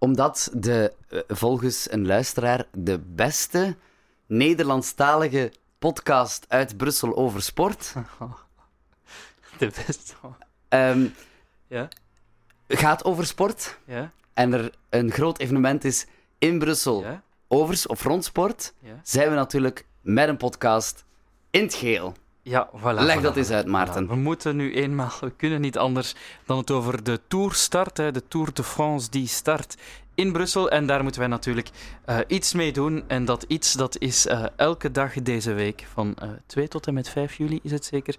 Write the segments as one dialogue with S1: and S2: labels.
S1: omdat de, eh, volgens een luisteraar de beste Nederlandstalige podcast uit Brussel over sport
S2: De beste.
S1: ehm,
S2: Ja?
S1: gaat over sport.
S2: Ja?
S1: En er een groot evenement is in Brussel
S2: Ja?
S1: over of rond sport.
S2: Ja?
S1: Zijn we natuurlijk met een podcast in het geel.
S2: Ja, voilà.
S1: Leg
S2: voilà,
S1: dat eens uit, Maarten.
S2: Voilà. We moeten nu eenmaal, we kunnen niet anders dan het over de Tour starten. De Tour de France die start in Brussel. En daar moeten wij natuurlijk eh, iets mee doen. En dat iets, dat is eh, elke dag deze week. Van eh 2 tot en met 5 juli is het zeker.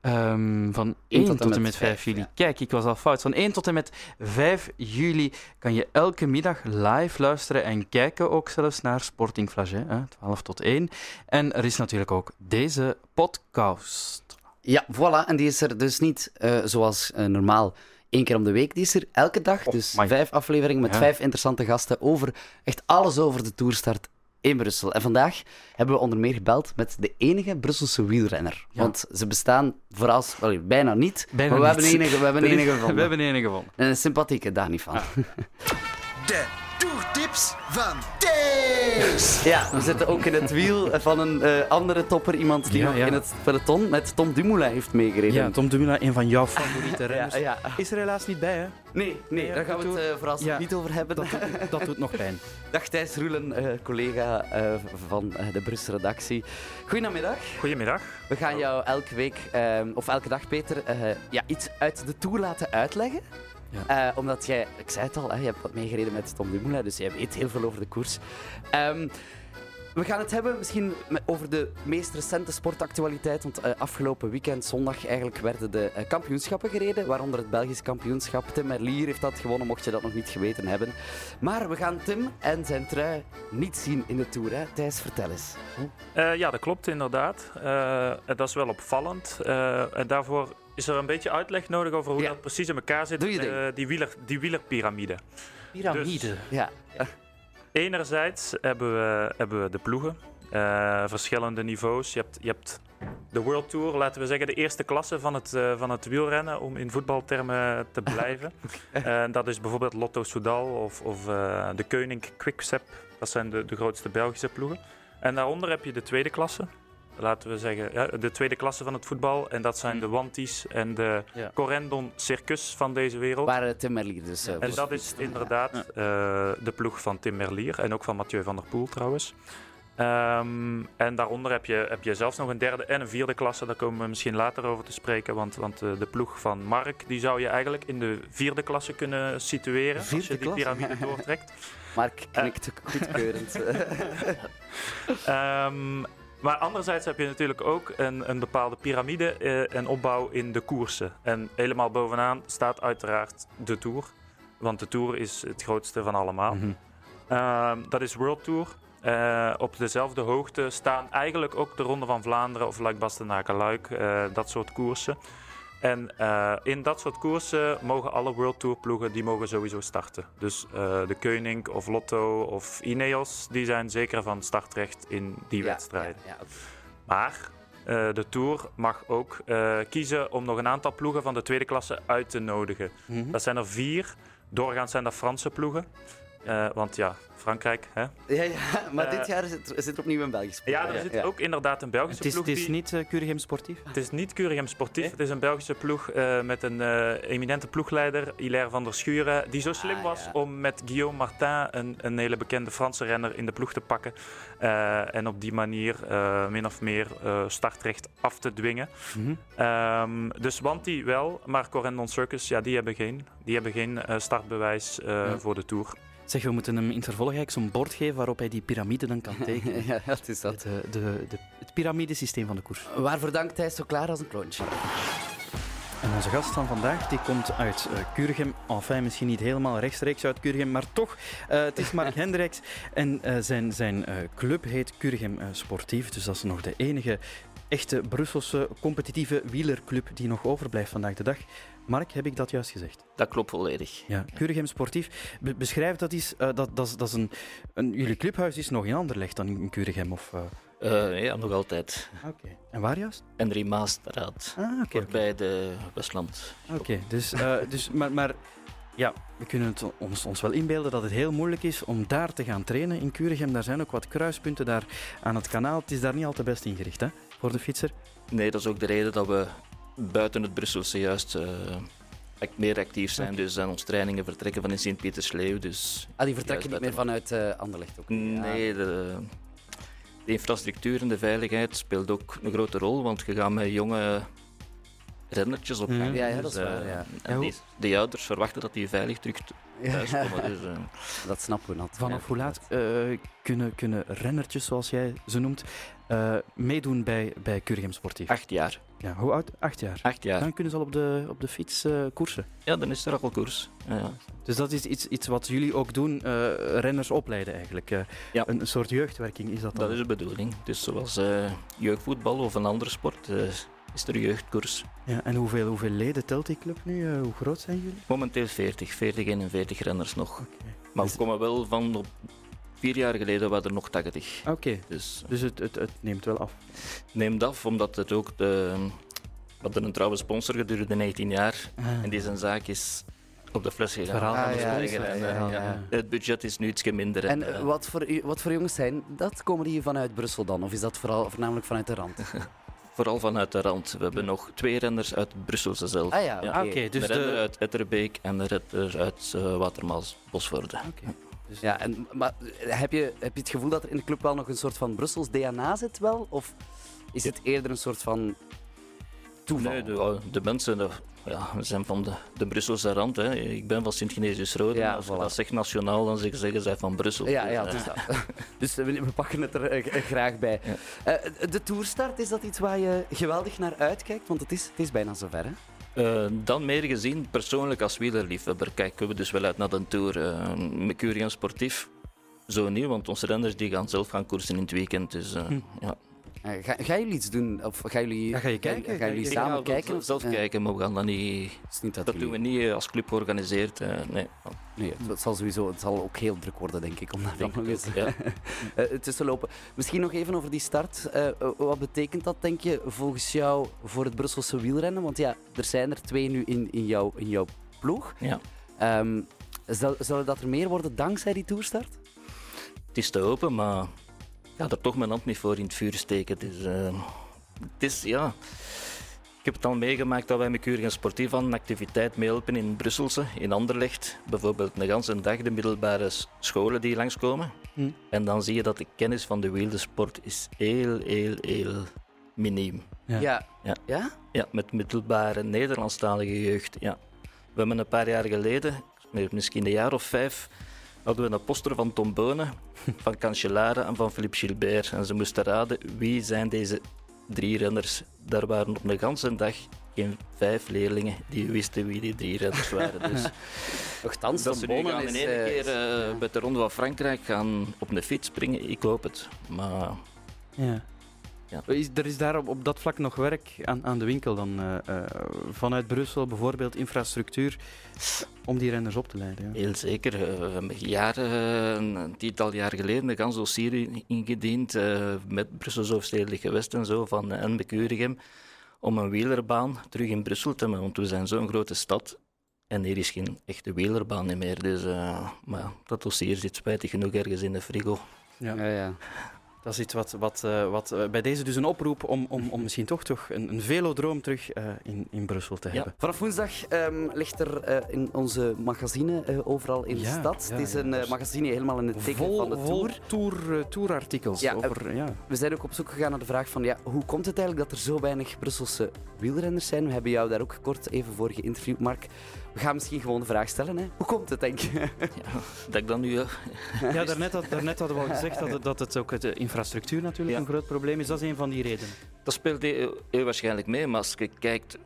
S2: Ehm, van 1 tot en, met 5 juli.
S1: ja.
S2: Kijk, ik was al fout. Van 1 tot en met 5 juli kan je elke middag live luisteren en kijken ook zelfs naar Sporting Flagey, hè, 12 tot 1. En er is natuurlijk ook deze podcast.
S1: Ja, voilà. En die is er dus niet eh, zoals eh, normaal één keer om de week. Die is er elke dag.
S2: Oh,
S1: dus
S2: my.
S1: vijf afleveringen met
S2: Ja.
S1: vijf interessante gasten over echt alles over de toerstart in Brussel. En vandaag hebben we onder meer gebeld met de enige Brusselse wielrenner.
S2: Ja.
S1: Want ze bestaan vooral, bijna niet.
S2: Bijna
S1: maar we
S2: niet.
S1: hebben enige, we hebben enige gevonden.
S2: We hebben enige gevonden.
S1: En een sympathieke, daar niet van.
S3: De toertips van Thijs.
S1: Ja, we zitten ook in het wiel van een eh, andere topper. Iemand die
S2: Ja,
S1: nog
S2: ja.
S1: in het peloton met Tom Dumoulin heeft meegereden.
S2: Ja, Tom Dumoulin, een van jouw favoriete renners.
S1: ja, ja.
S2: Is er helaas niet bij, hè?
S1: Nee, nee,
S2: Ja,
S1: daar gaan we het eh, vooral
S2: ja.
S1: niet over hebben.
S2: Dat, dat doet nog pijn.
S1: Dag Thijs Roelen, eh, collega eh, van de Brusselse redactie. Goedemiddag.
S4: Goedemiddag.
S1: We gaan jou elke week, eh, of elke dag Peter, eh, ja, iets uit de Tour laten uitleggen.
S2: Ja.
S1: Eh, omdat jij, ik zei het al, hè, je hebt wat meegereden met Tom Dumoulin, dus jij weet heel veel over de koers. Ehm, we gaan het hebben misschien over de meest recente sportactualiteit. Want eh, afgelopen weekend, zondag, eigenlijk werden de eh, kampioenschappen gereden. Waaronder het Belgisch kampioenschap. Tim Merlier heeft dat gewonnen, mocht je dat nog niet geweten hebben. Maar we gaan Tim en zijn trui niet zien in de Tour. Hè? Thijs, vertel eens.
S4: Eh, ja, dat klopt inderdaad. Eh, dat is wel opvallend. Eh, en daarvoor is er een beetje uitleg nodig over hoe
S1: Ja.
S4: dat precies in elkaar zit.
S1: Doe je ding.
S4: die, wieler, die wielerpyramide.
S2: Piramide.
S1: Ja,
S4: Enerzijds hebben we, hebben we de ploegen. Eh, verschillende niveaus. Je hebt, je hebt de World Tour, laten we zeggen de eerste klasse van het, eh, van het wielrennen, om in voetbaltermen te blijven. Eh, dat is bijvoorbeeld Lotto Soudal of, of de Koning Quickstep. Dat zijn de, de grootste Belgische ploegen. En daaronder heb je de tweede klasse. Laten we zeggen, ja, de tweede klasse van het voetbal. En dat zijn de Wanties en de
S2: Ja.
S4: Corendon Circus van deze wereld.
S1: waar eh, Tim Merlier dus... eh,
S4: En dat is inderdaad eh, de ploeg van Tim Merlier en ook van Mathieu van der Poel trouwens. Ehm, en daaronder heb je, heb je zelfs nog een derde en een vierde klasse. Daar komen we misschien later over te spreken. Want, want de ploeg van Mark die zou je eigenlijk in de vierde klasse kunnen situeren. als je die piramide doortrekt.
S1: Mark knikt goedkeurend.
S4: Ehm, maar anderzijds heb je natuurlijk ook een, een bepaalde piramide eh, en opbouw in de koersen. En helemaal bovenaan staat uiteraard de Tour. Want de Tour is het grootste van allemaal.
S2: Mhm.
S4: Ehm, dat is World Tour. Eh, op dezelfde hoogte staan eigenlijk ook de Ronde van Vlaanderen of Luik Bastenaken Luik, eh, dat soort koersen. En eh, in dat soort koersen mogen alle World Tour ploegen die mogen sowieso starten. Dus eh, de Koning of Lotto of Ineos, die zijn zeker van startrecht in die
S1: Ja,
S4: wedstrijden.
S1: ja, ja.
S4: Maar eh, de Tour mag ook kiezen om nog een aantal ploegen van de tweede klasse uit te nodigen.
S1: Mhm.
S4: Dat zijn er vier. Doorgaans zijn dat Franse ploegen. Eh, want ja, Frankrijk. Hè?
S1: Ja, ja, maar
S4: Eh,
S1: dit jaar zit, er- zit er opnieuw een Belgisch ploeg.
S4: Ja, er zit ook inderdaad een Belgische
S2: Het is,
S4: ploeg.
S2: het is
S4: die-
S2: niet uh, Curigem Sportief.
S4: het is niet Curigem Sportief. Het is een Belgische ploeg eh, met een eh, eminente ploegleider, Hilaire van der Schuren, die zo slim
S1: Ah,
S4: was
S1: ja.
S4: om met Guillaume Martin, een, een hele bekende Franse renner, in de ploeg te pakken. Eh, en op die manier eh, min of meer eh, startrecht af te dwingen.
S2: Mhm.
S4: Ehm, dus Wanty wel, maar Corendon Circus, ja, die hebben geen, die hebben geen eh, startbewijs eh, voor de Tour.
S2: Zeg, we moeten hem in het vervolg eigenlijk zo'n bord geven waarop hij die piramide dan kan tekenen.
S1: ja, dat is dat.
S2: Het, eh, de, de, het piramidesysteem van de koers.
S1: Waarvoor dankt hij zo klaar als een klontje?
S2: En onze gast van vandaag die komt uit uh, Curigem. Enfin, misschien niet helemaal rechtstreeks uit Curigem, maar toch. Uh, het is Mark Hendricks en uh, zijn, zijn club heet Curigem Sportief. Dus dat is nog de enige echte Brusselse competitieve wielerclub die nog overblijft vandaag de dag. Mark, heb ik dat juist gezegd?
S5: Dat klopt volledig.
S2: Ja, Curigem Sportief. Be beschrijf dat eens. Uh, dat, dat, is, dat is een, een, jullie clubhuis is nog in Anderlecht dan in Curigem? Of, uh...
S5: uh, ja, nog altijd.
S2: Oké. Okay. En waar juist?
S5: Henry Maastraat.
S2: Ah, oké.
S5: Okay, bij okay. de Westland.
S2: Oké, dus, dus maar, maar ja, we kunnen het ons, ons wel inbeelden dat het heel moeilijk is om daar te gaan trainen in Kuregem. Daar zijn ook wat kruispunten daar aan het kanaal. Het is daar niet al te best ingericht, hè, voor de fietser.
S5: Nee, dat is ook de reden dat we buiten het Brusselse juist eh, ac- meer actief zijn. Dus aan onze trainingen vertrekken van in Sint-Pietersleeuw. Dus
S1: Ah, die vertrekken niet meer vanuit eh Anderlecht ook.
S5: nee, de, de infrastructuur en de veiligheid speelt ook een grote rol. Want je gaat met jonge rennertjes op
S2: Mhm.
S5: gang.
S1: Ja, ja,
S5: Dus,
S1: dat is waar,
S5: eh,
S1: ja.
S5: En
S2: Ja,
S5: die, die ouders verwachten dat die veilig terug
S1: Ja.
S5: thuiskomen. Dus,
S1: Dat snappen we natuurlijk.
S2: Vanaf hoe laat eh, kunnen, kunnen rennertjes, zoals jij ze noemt, eh, meedoen bij, bij Sportief?
S5: acht jaar.
S2: Ja, hoe oud? Acht jaar.
S5: Acht jaar.
S2: Dan kunnen ze al op de, op de fiets eh, koersen.
S5: Ja, dan is er al koers. Ja.
S2: Dus dat is iets, iets wat jullie ook doen, eh, renners opleiden eigenlijk. Eh,
S5: Ja.
S2: een, een soort jeugdwerking is dat dan?
S5: Dat is de bedoeling. Dus zoals jeugdvoetbal of een andere sport is er jeugdkoers.
S2: Ja, en hoeveel, hoeveel leden telt die club nu? Hoe groot zijn jullie?
S5: Momenteel 40, 40, 41 renners nog. Maar
S2: Dus-
S5: we komen wel van op vier jaar geleden waren er nog 80.
S2: Oké,
S5: Dus
S2: dus het, het, het neemt wel af.
S5: neemt af, omdat het ook de... We hadden een trouwe sponsor gedurende 19 jaar. En die zijn zaak is op de fles gegaan.
S2: verhaal
S1: van
S5: Ah,
S1: de
S5: ja,
S1: sponsor,
S5: en,
S1: ja,
S5: eh,
S1: ja.
S5: ja. Het budget is nu iets minder.
S1: En
S5: eh,
S1: eh, wat voor, u- wat voor jongens zijn dat? Komen die vanuit Brussel dan? Of is dat vooral, voornamelijk vanuit de rand?
S5: Vooral vanuit de rand. We hebben nog twee renners uit Brusselse zelf.
S1: Ah ja, oké.
S2: Ah, dus
S5: renner
S2: de...
S5: uit Etterbeek en een renner uit uh, Watermaals, Bosvoorde.
S2: Oké. Dus-
S1: Ja, en, maar eh, heb je, heb je het gevoel dat er in de club wel nog een soort van Brussels DNA zit wel? Of is het eerder een soort van toeval?
S5: Nee, de, de mensen de, ja, we zijn van de, de Brusselse rand. Hè. Ik ben van Sint-Genesius-Rode.
S1: Ja,
S5: Als je
S1: voilà.
S5: dat zegt nationaal, dan zeggen zeggen zij van Brussel.
S1: Ja,
S5: Dus,
S1: ja,
S5: eh,
S1: dus, dat. dus we, we pakken het er eh, graag bij.
S5: Ja.
S1: Eh, de toerstart, is dat iets waar je geweldig naar uitkijkt? Want het is, het is bijna zover, hè?
S5: Eh, dan meer gezien, persoonlijk als wielerliefhebber, kijken we dus wel uit naar de Tour. Curian Sportief, zo niet, want onze renners die gaan zelf gaan koersen in het weekend. Dus, eh,
S2: Hm.
S5: ja.
S1: Eh, ga, gaan jullie iets doen? Of gaan jullie,
S2: Ja, ga je kijken?
S1: Gaan, jullie samen
S5: Ja,
S1: kijken?
S5: gaan
S1: of-
S5: Zelf
S1: eh,
S5: kijken, maar we gaan dat niet...
S1: het is niet dat
S5: Dat doen we niet eh, als club georganiseerd. eh, nee.
S1: Nee, het zal sowieso het zal ook heel druk worden, denk ik, om daar nog eens tussen te lopen. Misschien nog even over die start. Wat betekent dat, denk je, volgens jou voor het Brusselse wielrennen? Want ja, er zijn er twee nu in, in, jouw, in jouw ploeg.
S5: Ja.
S1: Ehm, zal, zullen dat er meer worden dankzij die toerstart?
S5: Het is te open, maar ga er toch mijn hand niet voor in het vuur steken. Dus, eh, het is, ja... Ik heb het al meegemaakt dat wij met Keurig en Sportief aan een activiteit meehelpen in Brusselse, in Anderlecht. Bijvoorbeeld een ganse dag de middelbare scholen die langskomen.
S2: Hm.
S5: En dan zie je dat de kennis van de wielersport is heel, heel, heel miniem.
S2: Ja.
S1: Ja.
S5: Ja.
S1: ja?
S5: Ja, met middelbare Nederlandstalige jeugd. Ja. We hebben een paar jaar geleden, misschien een jaar of vijf, hadden we een poster van Tom Bonen, van Cancellara en van Philippe Gilbert. En ze moesten raden wie zijn deze drie renners. Daar waren op een ganse dag geen vijf leerlingen die wisten wie die drie renners waren. Dus
S1: Nochtans,
S5: dat
S1: Tom
S5: ze nu gaan in
S1: is,
S5: één
S1: eh,
S5: keer eh,
S1: ja.
S5: met de Ronde van Frankrijk gaan op een fiets springen, ik hoop het. Maar
S2: Ja.
S5: Ja.
S2: Is, er is daar op, op dat vlak nog werk aan, aan de winkel dan? eh, eh, vanuit Brussel bijvoorbeeld infrastructuur om die renners op te leiden. Ja.
S5: Heel zeker. Eh, We hebben jaren, eh, een tiental jaar geleden, een gans dossier ingediend eh, met Brussels Hoofdstedelijk Gewest en zo, van uh, Becurigem, om een wielerbaan terug in Brussel te hebben. Want we zijn zo'n grote stad en hier is geen echte wielerbaan meer. Dus, eh, maar dat dossier zit spijtig genoeg ergens in de frigo.
S2: Ja.
S1: Ja, ja.
S2: Dat is iets wat, wat, eh, wat eh, bij deze dus een oproep om, om, om misschien toch, toch een, een velodroom terug eh, in, in Brussel te
S5: Ja.
S2: hebben.
S1: Vanaf woensdag ehm, ligt er in onze magazine overal in de stad.
S2: ja,
S1: het is een magazine helemaal in het teken van de Tour.
S2: tour, tourartikels. Over, ja.
S1: We zijn ook op zoek gegaan naar de vraag van ja, hoe komt het eigenlijk dat er zo weinig Brusselse wielrenners zijn? We hebben jou daar ook kort even voor geïnterviewd, Mark. We gaan misschien gewoon de vraag stellen. Hè? Hoe komt het, denk je?
S5: Ja, dat ik dan nu... eh,
S2: ja daarnet, had, daarnet hadden we al gezegd dat het, dat het ook de infrastructuur natuurlijk
S5: Ja.
S2: een groot probleem is. Dat is een van die redenen.
S5: Dat speelt heel, waarschijnlijk mee, maar als je kijkt,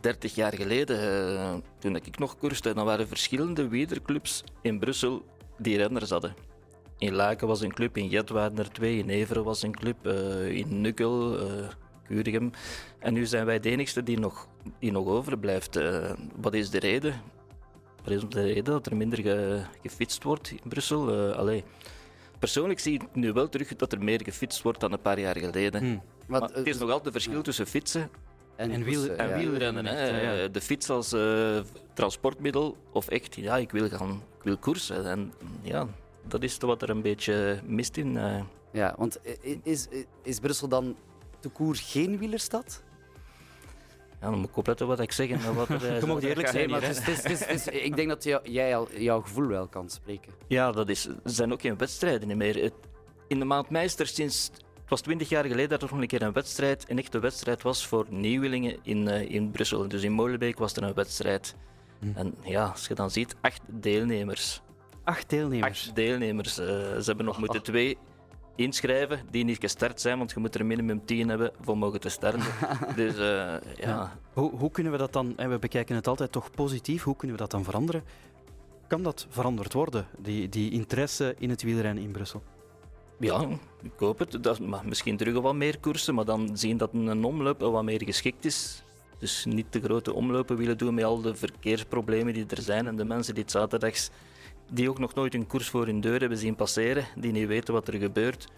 S5: 30 jaar geleden, eh, toen ik nog koerste, dan waren er verschillende wielerclubs in Brussel die renners hadden. In Laken was een club, in Jet waren er twee, in Everen was een club, eh, in Nukkel, eh Kuregem. En nu zijn wij de enigste die nog, die nog overblijft. Eh, wat is de reden? Wat is de reden dat er minder ge- gefietst wordt in Brussel? Eh, allee. Persoonlijk zie ik nu wel terug dat er meer gefietst wordt dan een paar jaar geleden.
S2: Hm.
S1: Want,
S5: Maar het is
S1: eh,
S5: nog altijd een verschil tussen fietsen
S2: En wiel-
S1: koersen,
S5: En
S1: ja.
S5: wielrennen,
S2: echt,
S5: hè.
S2: ja.
S5: de fiets als eh, transportmiddel of echt, ja, ik wil gaan, ik wil koersen. En ja, dat is wat er een beetje mist in. eh.
S1: Ja, want is, is Brussel dan te koer geen wielerstad?
S5: Ja, dan moet ik opletten wat ik zeg. En wat er, eh,
S2: Je mag eerlijk zijn
S1: maar
S2: hier,
S1: het
S2: hè.
S1: is, het is, het is- het is- ik denk dat jou- jij al jouw gevoel wel kan spreken.
S5: Ja, dat is, er zijn ook geen wedstrijden meer. Het, in de maand mei is er sinds... Het was twintig jaar geleden dat er nog een keer een wedstrijd, een echte wedstrijd was voor nieuwelingen in, eh, in Brussel. Dus in Molenbeek was er een wedstrijd.
S2: Hm.
S5: En ja, als je dan ziet, acht deelnemers.
S2: Acht deelnemers.
S5: Acht deelnemers. eh, ze hebben nog moeten twee inschrijven die niet gestart zijn, want je moet er minimum tien hebben voor mogen te starten. dus eh, ja,
S2: Ja. Hoe, hoe kunnen we dat dan, hè, we bekijken het altijd toch positief, hoe kunnen we dat dan veranderen? Kan dat veranderd worden, die, die interesse in het wielrennen in Brussel?
S5: Ja, ik hoop het. Dat, maar misschien terug wat meer koersen, maar dan zien dat een omloop wat meer geschikt is. Dus niet te grote omlopen willen doen met al de verkeersproblemen die er zijn en de mensen die het zaterdags, die ook nog nooit een koers voor hun deur hebben zien passeren, die niet weten wat er gebeurt.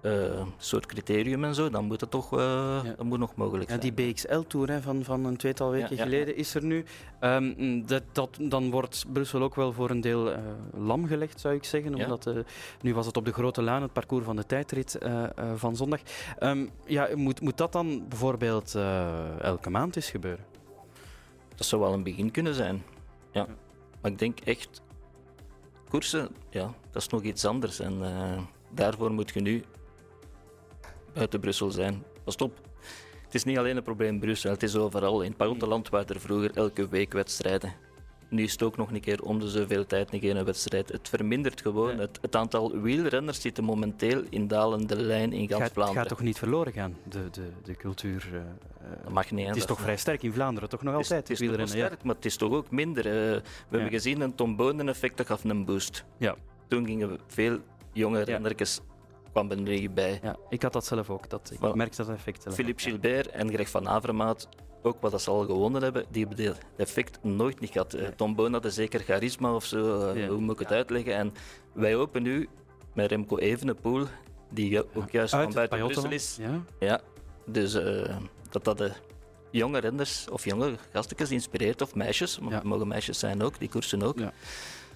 S5: Een soort criterium en zo, dan moet het toch eh, dat moet nog mogelijk
S2: Ja,
S5: zijn.
S2: die BXL-tour van, van een tweetal weken
S5: Ja,
S2: geleden is er nu. Ehm, dat, dat, dan wordt Brussel ook wel voor een deel eh, lam gelegd, zou ik zeggen. Omdat, nu was het op de Grote Laan, het parcours van de tijdrit van zondag. Ehm, ja, moet, moet dat dan bijvoorbeeld elke maand eens gebeuren?
S5: Dat zou wel een begin kunnen zijn. Ja. Maar ik denk echt, koersen, ja, dat is nog iets anders. En eh, daarvoor moet je nu buiten Brussel zijn. Pas op, het is niet alleen een probleem in Brussel, het is overal. In het buitenland waren er vroeger elke week wedstrijden. Nu is het ook nog een keer om de zoveel tijd een keer een wedstrijd. Het vermindert gewoon.
S2: Ja.
S5: Het, het aantal wielrenners zit momenteel in dalende lijn in gans Vlaanderen.
S2: gaat toch niet verloren gaan, de, de, de cultuur? eh, eh,
S5: Dat mag niet. hè,
S2: het is toch vrij sterk in Vlaanderen, toch nog
S5: Het is-
S2: altijd?
S5: Het is,
S2: wielrennen, ja.
S5: sterk, maar het is toch ook minder. we hebben gezien een Tom Bonen-effect, dat gaf een boost.
S2: Ja.
S5: Toen gingen veel jonge
S2: Ja.
S5: rennertjes kwamen er niet bij.
S2: Ja, ik had dat zelf ook. Dat, ik
S5: Voilà.
S2: merkte dat effect.
S5: Philippe. Gilbert en Greg van Avermaat, ook wat ze al gewonnen hebben, die hebben dat effect nooit niet gehad. Eh,
S2: Nee.
S5: Tom Bonen had zeker charisma of zo, eh,
S2: Ja.
S5: hoe moet ik het uitleggen? En wij hopen nu met Remco Evenepoel, die ook juist
S2: Uit
S5: van buiten Brussel is,
S2: Ja.
S5: Ja, dus eh, dat dat de jonge renners of jonge gastjes inspireert, of meisjes, want
S2: Ja.
S5: het mogen meisjes zijn ook, die koersen ook.
S2: Ja.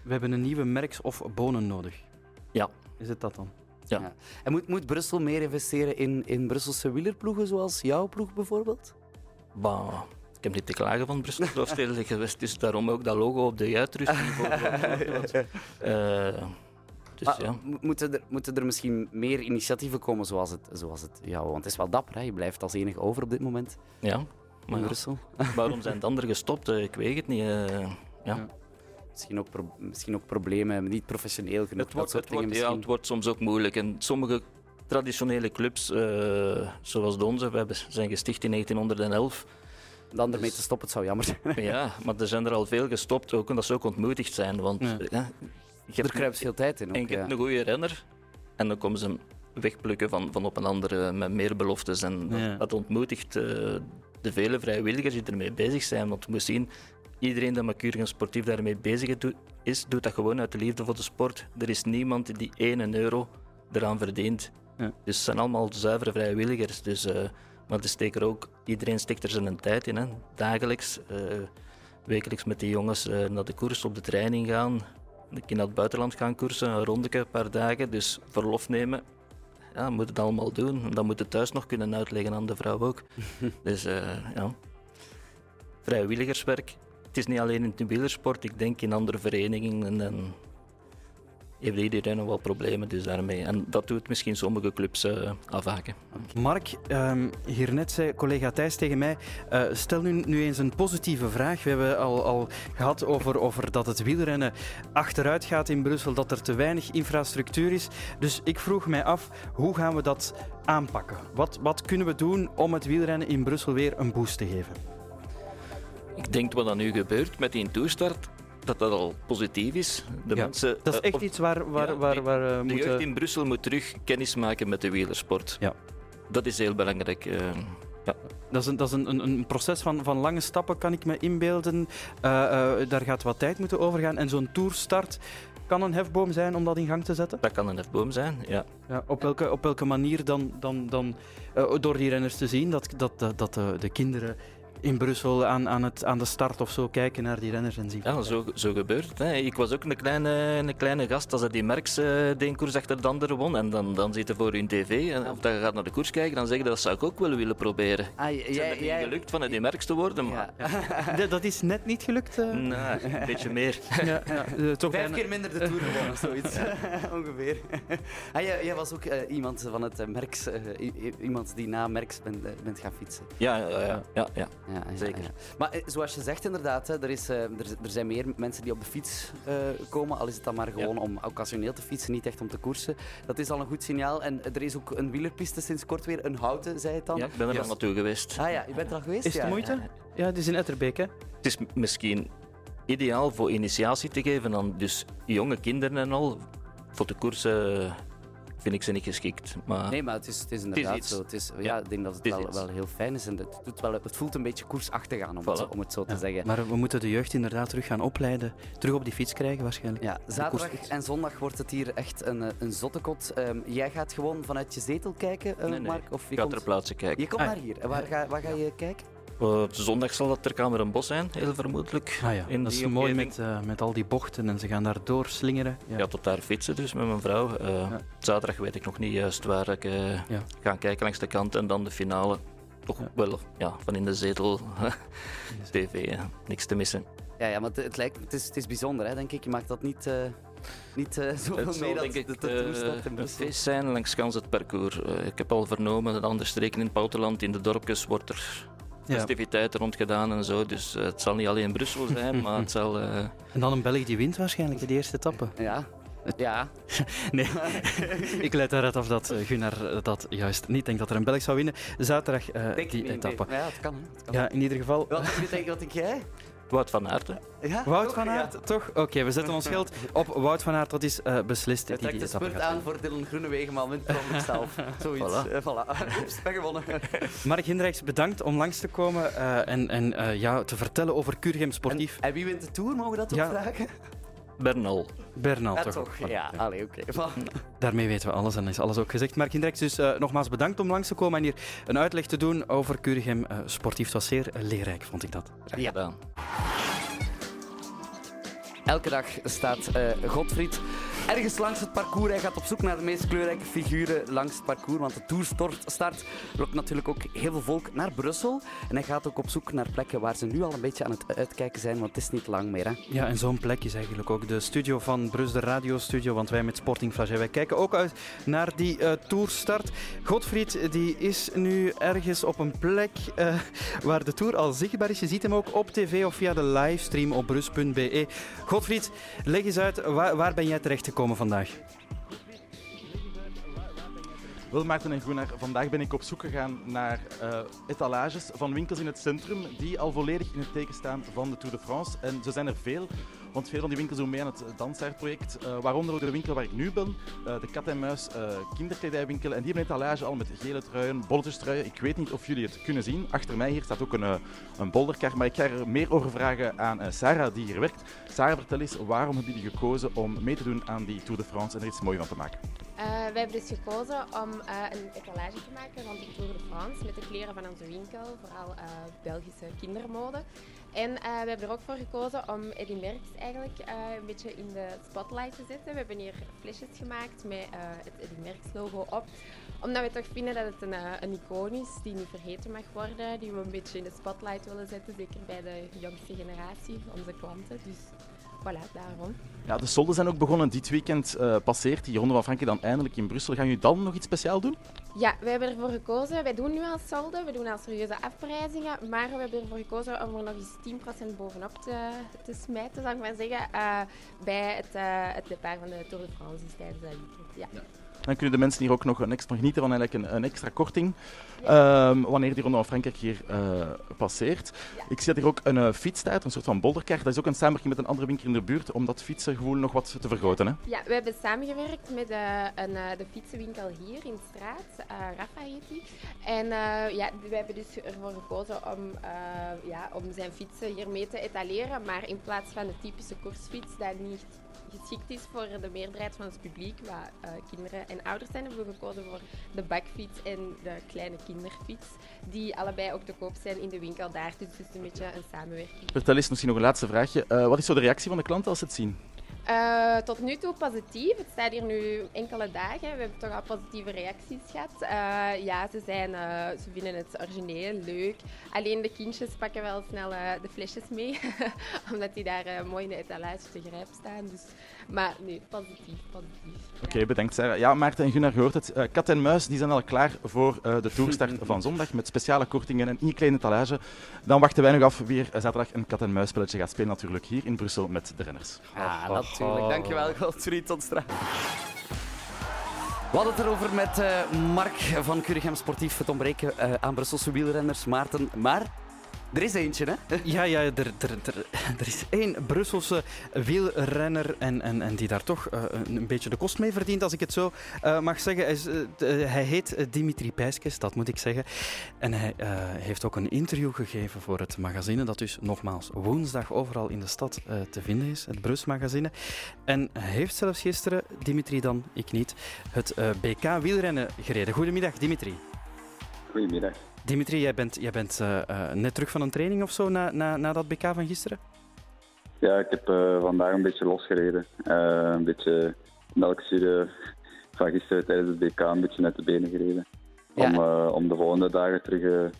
S2: We hebben een nieuwe merks- of bonen nodig.
S5: Ja.
S2: Is het dat dan?
S1: En moet, moet Brussel meer investeren in, in Brusselse wielerploegen, zoals jouw ploeg bijvoorbeeld?
S5: Bah, ik heb niet te klagen van Brussel Hoofdstedelijk geweest, dus daarom ook dat logo op de uitrusting. Eh, dus ja.
S1: mo- moeten, er, moeten er misschien meer initiatieven komen zoals het, zoals het jouw? Want het is wel dapper, hè? je blijft als enige over op dit moment
S5: ja.
S1: in
S5: Maar ja,
S1: Brussel.
S5: waarom zijn de anderen gestopt? Eh, Ik weet het niet. eh. ja.
S1: Misschien ook, misschien ook problemen, niet professioneel genoeg.
S5: Het, wordt,
S1: dat
S5: het,
S1: soort
S5: wordt,
S1: dingen
S5: ja, het wordt soms ook moeilijk. En sommige traditionele clubs, eh, zoals de onze, we hebben, zijn gesticht in 1911.
S1: misschien. Dan ermee te stoppen, het zou jammer zijn.
S5: Ja, maar er zijn er al veel gestopt, ook omdat ze ook ontmoedigd zijn. Want
S2: Ja.
S5: eh, ja, je
S1: Er kruipt veel tijd in. Ook,
S5: en je
S1: ja.
S5: hebt een goede renner en dan komen ze hem wegplukken van, van op een andere met meer beloftes. En dat, ontmoedigt eh, de vele vrijwilligers die ermee bezig zijn. Want je moet zien, iedereen dat met en sportief daarmee bezig is, doet dat gewoon uit de liefde voor de sport. Er is niemand die 1 euro eraan verdient.
S2: Ja.
S5: Dus het zijn allemaal zuivere vrijwilligers. Dus, eh, maar er ook, iedereen steekt er zijn tijd in. Hè. Dagelijks, eh, wekelijks met die jongens eh, naar de koers op de training gaan. Keer naar het buitenland gaan koersen, een rondeke, een paar dagen. Dus verlof nemen. Ja, moet het allemaal doen. En dan moet het thuis nog kunnen uitleggen aan de vrouw ook. dus ja. Vrijwilligerswerk. Het is niet alleen in de wielersport. Ik denk in andere verenigingen. En heeft iedereen nog wel problemen dus daarmee. En dat doet misschien sommige clubs eh, afhaken.
S2: Mark, ehm, hier net zei collega Thijs tegen mij, eh, stel nu, nu eens een positieve vraag. We hebben al, al gehad over, over dat het wielrennen achteruit gaat in Brussel, dat er te weinig infrastructuur is. Dus ik vroeg mij af, hoe gaan we dat aanpakken? Wat, wat kunnen we doen om het wielrennen in Brussel weer een boost te geven?
S5: Ik denk wat er nu gebeurt met die toestart, dat dat al positief is. De
S2: Ja,
S5: mensen,
S2: Dat is
S5: eh,
S2: echt
S5: of-
S2: iets waar, waar,
S5: ja,
S2: waar, waar eh,
S5: De
S2: moeten...
S5: jeugd in Brussel moet terug kennis maken met de wielersport.
S2: Ja.
S5: Dat is heel belangrijk. eh. Ja.
S2: Dat is, een, dat is een, een, proces van, van lange stappen, kan ik me inbeelden. Eh, eh, daar gaat wat tijd moeten overgaan. En zo'n toerstart kan een hefboom zijn om dat in gang te zetten?
S5: Dat kan een hefboom zijn, ja.
S2: Ja, op, welke, op welke manier dan, dan, dan eh, door die renners te zien dat, dat, dat, dat de, de kinderen in Brussel aan, aan, het, aan de start of zo kijken naar die renners en zien.
S5: Ja, zo, zo gebeurt het. Hè. Ik was ook een kleine, een kleine gast als hij die Merks uh, de een koers achter de andere won. En dan, dan zitten voor hun tv en of dat je gaat naar de koers kijken, dan zeg je dat zou ik ook wel willen proberen.
S1: Ah,
S5: Het is
S1: jij,
S5: niet
S1: jij,
S5: gelukt van die Merks te worden, maar
S1: ja.
S2: Dat- is net niet gelukt. eh.
S5: nou, een beetje meer.
S2: Ja, ja, eh, toch
S1: Vijf
S2: bijna-
S1: keer minder de Tour gewonnen, of zoiets. Ongeveer. ah, jij, jij was ook eh, iemand van het eh, Merks, eh, iemand die na Merks bent, eh, bent gaan fietsen.
S5: Ja, ja, ja. ja, ja. Zeker.
S1: ja. Maar eh, zoals je zegt inderdaad, hè, er, is, eh, er, er zijn meer mensen die op de fiets eh, komen, al is het dan maar gewoon om occasioneel te fietsen, niet echt om te koersen. Dat is al een goed signaal. En er is ook een wielerpiste sinds kort weer, een houten, zei het dan.
S5: Ja, ik ben er al naartoe geweest.
S1: Ah ja, je bent er al geweest?
S2: Is het
S1: ja.
S2: de moeite? Ja, het is in Etterbeek, hè?
S5: Het is misschien ideaal voor initiatie te geven aan dus jonge kinderen en al. Voor de koersen vind ik ze niet geschikt. Maar
S1: Nee, maar het is, het is inderdaad zo. Het is, ja,
S5: Ja,
S1: ik denk dat het, wel, wel heel fijn is. En het, doet wel, het voelt een beetje koersachtig aan, om, het,
S5: Voilà.
S1: om het zo te
S2: Ja.
S1: zeggen.
S2: Maar we moeten de jeugd inderdaad terug gaan opleiden. Terug op die fiets krijgen waarschijnlijk.
S1: Ja, zaterdag en zondag wordt het hier echt een, eh, een zottekot. Ehm, jij gaat gewoon vanuit je zetel kijken, eh,
S5: nee, nee.
S1: Mark? Of je
S5: ik ga
S1: komt,
S5: ter plaatse kijken.
S1: je komt
S2: Ah,
S1: naar hier. En waar ga, waar ga je kijken?
S5: Eh, zondag zal dat ter Bos zijn, heel vermoedelijk.
S2: Ah ja,
S5: In
S2: dat is
S5: die
S2: mooi met, eh, met al die bochten en ze gaan daar doorslingeren. Ja.
S5: Ja, tot daar fietsen dus met mijn vrouw. Eh,
S2: Ja.
S5: Zaterdag weet ik nog niet juist waar ik eh,
S2: Ja.
S5: ga kijken langs de kant en dan de finale. Toch
S2: Ja.
S5: wel ja, van in de zetel, tv, niks te missen.
S1: Ja, ja maar het, het, lijkt, het, is, het is bijzonder, hè, denk ik. Je maakt dat niet, eh niet eh zoveel
S5: Het
S1: mee
S5: zal
S1: dat
S5: denk
S1: de, in Brussel.
S5: feest zijn langs het parcours. Ik heb al vernomen dat andere streken in het buitenland, in de dorpjes, wordt er. Festiviteiten rond gedaan en zo. Dus eh, het zal niet alleen Brussel zijn, maar het zal... eh,
S2: En dan een Belg die wint waarschijnlijk de eerste etappe.
S1: Ja. Ja,
S2: Nee, ik leid eruit af dat eh, Gunnar dat juist niet denkt dat er een Belg zou winnen. Zaterdag eh,
S1: denk
S2: die etappe.
S1: nee. Ja, het kan. Hè. Het kan.
S2: Ja, in ieder geval.
S1: Wat denk wat denk jij?
S5: Wout van Aert, hè.
S1: Ja,
S2: Wout
S1: toch?
S2: van
S1: Ja.
S2: Aert, toch? Oké, we zetten ons geld op Wout van Aert. Dat is eh, beslist. Die
S1: trekt de spurt aan voor Dylan Groenewegen, maar wint ongeluk zelf. Zoiets.
S5: Voilà.
S1: Eh, voilà. Oeps, ben gewonnen.
S2: Mark Hendrijks, bedankt om langs te komen eh, en, en eh, ja, te vertellen over Curgem Sportief.
S1: En, en wie wint de Tour, mogen we dat ook
S2: Ja.
S1: vragen?
S5: Bernal.
S2: Bernal,
S1: Ja,
S2: toch?
S1: Ja, allee, oké.
S2: Daarmee weten we alles en is alles ook gezegd. Mark Hendrijks, dus eh, nogmaals bedankt om langs te komen en hier een uitleg te doen over Curgem eh, Sportief. Het was zeer eh, leerrijk, vond ik dat.
S5: Graag
S1: Ja.
S5: gedaan.
S1: Elke dag staat eh Godfried ergens langs het parcours. Hij gaat op zoek naar de meest kleurrijke figuren langs het parcours. Want de Tour start lokt natuurlijk ook heel veel volk naar Brussel. En hij gaat ook op zoek naar plekken waar ze nu al een beetje aan het uitkijken zijn. Want het is niet lang meer. Hè?
S2: Ja, en zo'n plek is eigenlijk ook de studio van Brus, de radiostudio. Want wij met Sporting Flagey, wij kijken ook uit naar die eh tourstart. Godfried die is nu ergens op een plek eh, waar de tour al zichtbaar is. Je ziet hem ook op tv of via de livestream op brus.be. Godfried, leg eens uit, waar, waar ben jij terechtgekomen vandaag?
S6: Wel, Maarten en Groenaar, vandaag ben ik op zoek gegaan naar eh, etalages van winkels in het centrum die al volledig in het teken staan van de Tour de France. En zo zijn er veel, want veel van die winkels doen mee aan het Dansaar-project. eh, waaronder ook de winkel waar ik nu ben, eh, de Kat en Muis eh, kinderkledijwinkel. En die hebben een etalage al met gele truien, bolletjestruien. Ik weet niet of jullie het kunnen zien. Achter mij hier staat ook een, een bolderkar, maar ik ga er meer over vragen aan Sarah die hier werkt. Sarah, vertel eens, waarom hebben jullie gekozen om mee te doen aan die Tour de France en er iets moois van te maken?
S7: Wij hebben dus gekozen om een etalage te maken rond de Tour de France met de kleren van onze winkel, vooral Belgische kindermode. En eh, we hebben er ook voor gekozen om Eddie Merckx eigenlijk eh, een beetje in de spotlight te zetten. We hebben hier flesjes gemaakt met eh, het Eddie Merckx logo op. Omdat we toch vinden dat het een, een icoon is die niet vergeten mag worden, die we een beetje in de spotlight willen zetten, zeker bij de jongste generatie, onze klanten. Dus voilà, daarom.
S6: Ja, de solden zijn ook begonnen. Dit weekend eh, passeert die Ronde van Frankrijk dan eindelijk in Brussel. Gaan jullie dan nog iets speciaals doen?
S7: Ja, we hebben ervoor gekozen. Wij doen nu al solden, we doen al serieuze afprijzingen, maar we hebben ervoor gekozen om er nog eens 10% bovenop te, te smijten, zou ik maar zeggen, eh, bij het, eh het départ van de Tour de France tijdens dat weekend. Ja.
S6: Dan kunnen de mensen hier ook nog een extra genieten van eigenlijk een, een extra korting ehm, wanneer die Ronde van Frankrijk hier eh, passeert. Ik zie dat hier ook een uh, fiets staat, een soort van bolderkar. Dat is ook een samenwerking met een andere winkel in de buurt om dat fietsengevoel nog wat te vergroten. Hè?
S7: Ja, we hebben samengewerkt met uh, een, de fietsenwinkel hier in de straat. Rafa heet die. En ja, we hebben dus ervoor gekozen om, ja, om zijn fietsen hier mee te etaleren, maar in plaats van de typische koersfiets dat niet geschikt is voor de meerderheid van het publiek, waar uh, kinderen en ouders zijn, hebben we gekozen voor de bakfiets en de kleine kinderfiets, die allebei ook te koop zijn in de winkel daar. Dus het is een beetje een samenwerking.
S6: Vertel eens misschien nog een laatste vraagje. Uh, wat is zo de reactie van de klanten als ze het zien?
S7: Uh, tot nu toe positief. Het staat hier nu enkele dagen. We hebben toch al positieve reacties gehad. Uh, ja, ze, zijn, uh, ze vinden het origineel, leuk. Alleen de kindjes pakken wel snel de flesjes mee, omdat die daar mooi in de etalage te grijp staan. Dus, maar nee, positief, positief.
S6: Oké, okay, bedankt Sarah. Ja, Maarten en Gunnar, hoort het. Kat en Muis die zijn al klaar voor de toerstart van zondag met speciale kortingen en ingekleine etalage. Dan wachten wij nog af wie er zaterdag een kat en muis spelletje gaat spelen, natuurlijk hier in Brussel met de renners.
S1: Ah, dat natuurlijk. Dankjewel, Godfried. Tot straks. We hadden het erover met uh, Mark van Curigem Sportief. Het ontbreken uh, aan Brusselse wielrenners, Maarten. Maar er is eentje, hè?
S2: Ja, ja er, er, is één Brusselse wielrenner en, en, en die daar toch uh, een beetje de kost mee verdient, als ik het zo uh, mag zeggen. Hij, hij heet Dimitri Pijskes, dat moet ik zeggen. En hij heeft ook een interview gegeven voor het magazine, dat dus nogmaals woensdag overal in de stad te vinden is, het Brus magazine. En hij heeft zelfs gisteren, Dimitri dan, ik niet, het BK wielrennen gereden. Goedemiddag, Dimitri.
S8: Goedemiddag.
S2: Dimitri, jij bent, jij bent uh, uh, net terug van een training of zo na, na, na dat BK van gisteren?
S8: Ja, ik heb uh, vandaag een beetje losgereden. een beetje melkzuur van gisteren tijdens het BK een beetje uit de benen gereden. Ja. Om, om de volgende dagen terug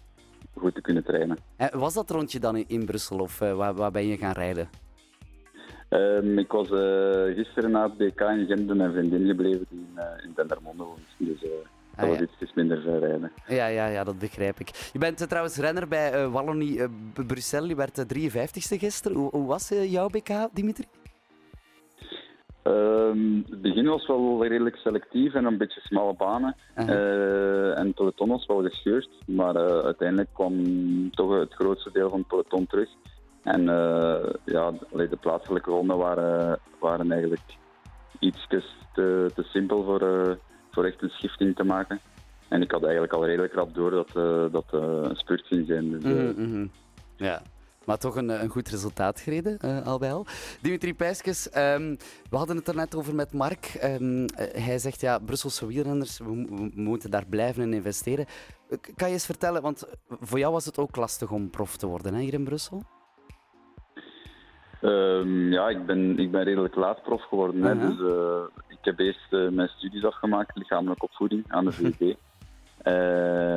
S8: goed te kunnen trainen.
S1: was dat rondje dan in, in Brussel of waar, waar ben je gaan rijden?
S8: Um, ik was gisteren na het BK in Gent bij mijn vriendin gebleven die in, in Dendermonde woont. Dus dat ah, ja. iets minder ver rijden.
S1: Ja, ja, ja, dat begrijp ik. Je bent uh, trouwens renner bij uh, Wallonie Brussel. Je werd 53ste gisteren. Hoe, hoe was jouw BK, Dimitri?
S8: Um, het begin was wel redelijk selectief en een beetje smalle banen. -huh. en het peloton was wel gescheurd. Maar uiteindelijk kwam toch het grootste deel van het peloton terug. En ja, de plaatselijke ronden waren, waren eigenlijk iets te, te simpel voor voor echt een schifting te maken. En ik had eigenlijk al redelijk rap door dat uh, dat een spurt ging zijn. Dus, mm
S1: -hmm. Ja, maar toch een, een goed resultaat gereden, uh, al bij al. Dimitri Pijskes, um, we hadden het er net over met Mark. Um, hij zegt, ja, Brusselse wielrenners, we, we, moeten daar blijven in investeren. Kan je eens vertellen, want voor jou was het ook lastig om prof te worden hè, hier in Brussel?
S8: Um, ja, ik ben, ik ben redelijk laat prof geworden. Uh -huh. hè, dus ik heb eerst uh, mijn studies afgemaakt, lichamelijke opvoeding, aan de VUB. uh,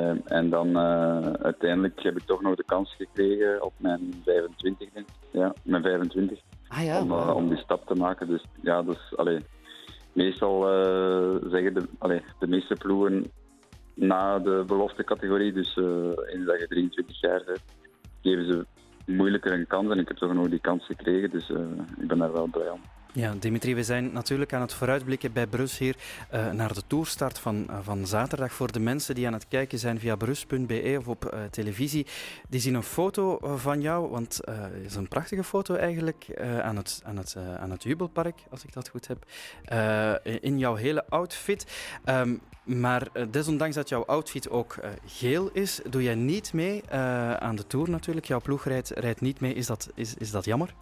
S8: eh, en dan uh, uiteindelijk heb ik toch nog de kans gekregen op mijn 25, denk ik. Ja, mijn 25.
S1: Ah, ja,
S8: om, om, die stap te maken. Dus ja, dus, allee, meestal zeggen de, allee, de meeste ploegen na de belofte categorie, dus in dat je 23 jaar bent, geven ze moeilijker een kans. En ik heb toch nog die kans gekregen, dus ik ben daar wel blij om.
S2: Ja, Dimitri, we zijn natuurlijk aan het vooruitblikken bij Brus hier uh, naar de toerstart van, uh, van zaterdag. Voor de mensen die aan het kijken zijn via brus.be of op uh, televisie, die zien een foto van jou, want het is een prachtige foto eigenlijk, aan, het, aan, het, aan het Jubelpark, als ik dat goed heb, in jouw hele outfit. Um, maar desondanks dat jouw outfit ook geel is, doe jij niet mee aan de Tour natuurlijk. Jouw ploeg rijdt, rijdt niet mee. Is dat, is, is dat jammer?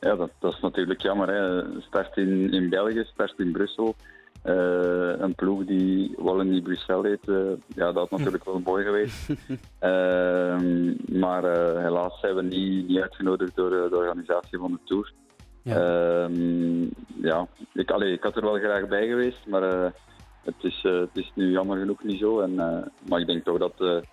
S8: Ja, dat, dat is natuurlijk jammer. Hè. Start in, in België, start in Brussel. Uh, een ploeg die Wallonie Brussel heet, uh, ja, dat had natuurlijk wel mooi geweest. uh, maar eh, helaas zijn we niet, niet uitgenodigd door de organisatie van de Tour. Ja, ehm, ja. Ik, allee, ik had er wel graag bij geweest, maar het, is, het is nu jammer genoeg niet zo. En, maar ik denk toch dat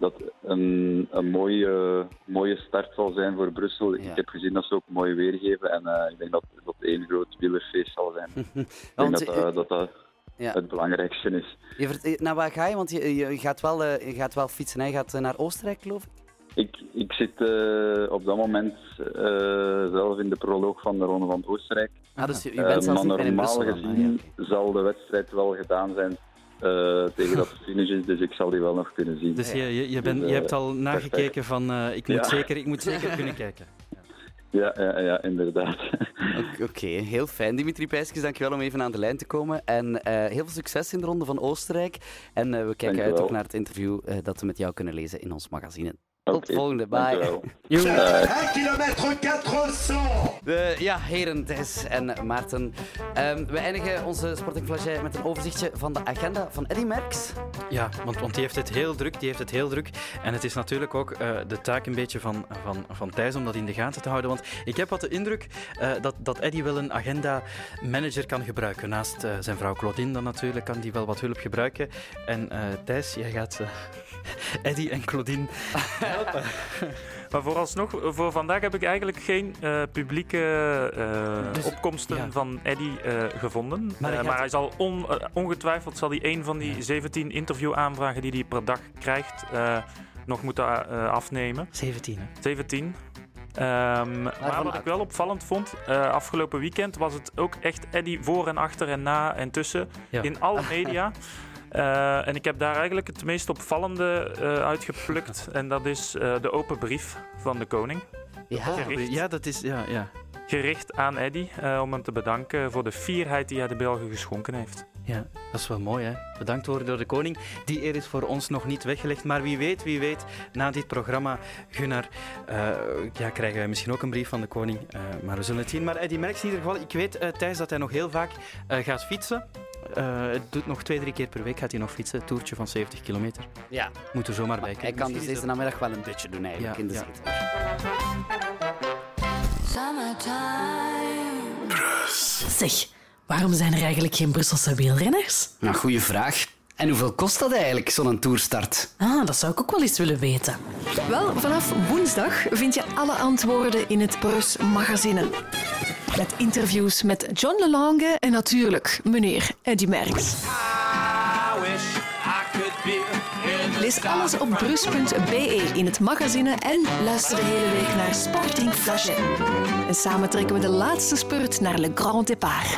S8: dat een, een mooie, mooie start zal zijn voor Brussel. Ik heb gezien dat ze ook mooi weergeven en uh, ik denk dat dat één groot wielerfeest zal zijn. ik denk dat, uh, dat, dat ja. het belangrijkste is.
S1: Je, naar waar ga je? Want je, je, gaat, wel, je gaat wel fietsen, hè? je gaat naar Oostenrijk geloof ik?
S8: Ik, ik zit eh, op dat moment eh, zelf in de proloog van de Ronde van Oostenrijk.
S1: Ah, dus
S8: Eh,
S1: bent zelfs
S8: maar
S1: in
S8: normaal
S1: Brussel dan? Ah,
S8: gezien
S1: ja,
S8: zal de wedstrijd wel gedaan zijn eh, tegen dat finish is, dus ik zal die wel nog kunnen zien.
S2: Dus je, je, je, bent,
S8: Dus,
S2: je
S8: eh,
S2: hebt al nagekeken van eh, ik, moet
S8: Ja.
S2: zeker, ik moet zeker kunnen kijken.
S8: Ja, ja, ja inderdaad.
S1: Oké, heel fijn. Dimitri Pijskes, dankjewel om even aan de lijn te komen. En eh, heel veel succes in de Ronde van Oostenrijk. En eh, we kijken uit ook naar het interview eh, dat we met jou kunnen lezen in ons magazine. Tot de volgende. Bye.
S8: dankjewel.
S1: Joe.
S3: 1 km 400
S1: De, ja, heren, Thijs en Maarten. Ehm, we eindigen onze Sporting Flagey met een overzichtje van de agenda van Eddy Merckx.
S2: Ja, want, want die heeft het heel druk. Die heeft het heel druk. En het is natuurlijk ook eh, de taak een beetje van, van, van Thijs om dat in de gaten te houden. Want ik heb wat de indruk eh, dat, dat Eddy wel een agenda-manager kan gebruiken. Naast eh, zijn vrouw Claudine dan natuurlijk kan die wel wat hulp gebruiken. En Thijs, jij gaat Eddy en Claudine helpen.
S9: Maar vooralsnog, voor vandaag heb ik eigenlijk geen eh, publieke eh,
S2: Dus-
S9: opkomsten
S2: ja.
S9: van Eddy eh, gevonden.
S2: Maar hij
S9: hij,
S2: gaat-
S9: maar hij zal on- ongetwijfeld zal hij een van die 17 interviewaanvragen die hij per dag krijgt, nog moeten afnemen.
S2: 17, hè?
S9: 17. Ehm, maar wat ik wel opvallend vond, afgelopen weekend was het ook echt Eddy voor en achter en na en tussen
S2: Ja.
S9: in alle media. Eh, en ik heb daar eigenlijk het meest opvallende eh, uitgeplukt. En dat is eh, de open brief van de koning.
S1: Ja,
S9: Gericht,
S2: Ja, dat is... Ja, ja.
S9: gericht aan Eddy eh, om hem te bedanken voor de fierheid die hij de Belgen geschonken heeft.
S2: Ja, dat is wel mooi, hè? Bedankt worden door de koning. Die eer is voor ons nog niet weggelegd. Maar wie weet, wie weet, na dit programma, Gunnar, eh, ja, krijgen wij misschien ook een brief van de koning. Eh, maar we zullen het zien. Maar Eddy Merckx in ieder geval, ik weet, eh, Thijs, dat hij nog heel vaak eh, gaat fietsen. Eh, het doet nog twee, drie keer per week gaat hij nog fietsen. Een toertje van 70 kilometer.
S1: ja.
S2: Moet er zomaar bij kijken.
S1: hij kan dus deze namiddag wel een dutje doen eigenlijk
S2: Ja,
S1: in de
S2: ja.
S1: zetel.
S10: Zeg, waarom zijn er eigenlijk geen Brusselse wielrenners?
S11: Nou, goede vraag. En hoeveel kost dat eigenlijk, zo'n toerstart?
S10: Ah, dat zou ik ook wel eens willen weten.
S12: Wel, vanaf woensdag vind je alle antwoorden in het Brus Magazine. Met interviews met John Lelange en natuurlijk meneer Eddy Merckx. Lees alles op brus.be in het magazine en luister de hele week naar Sporting Flagey. En samen trekken we de laatste spurt naar Le Grand Départ.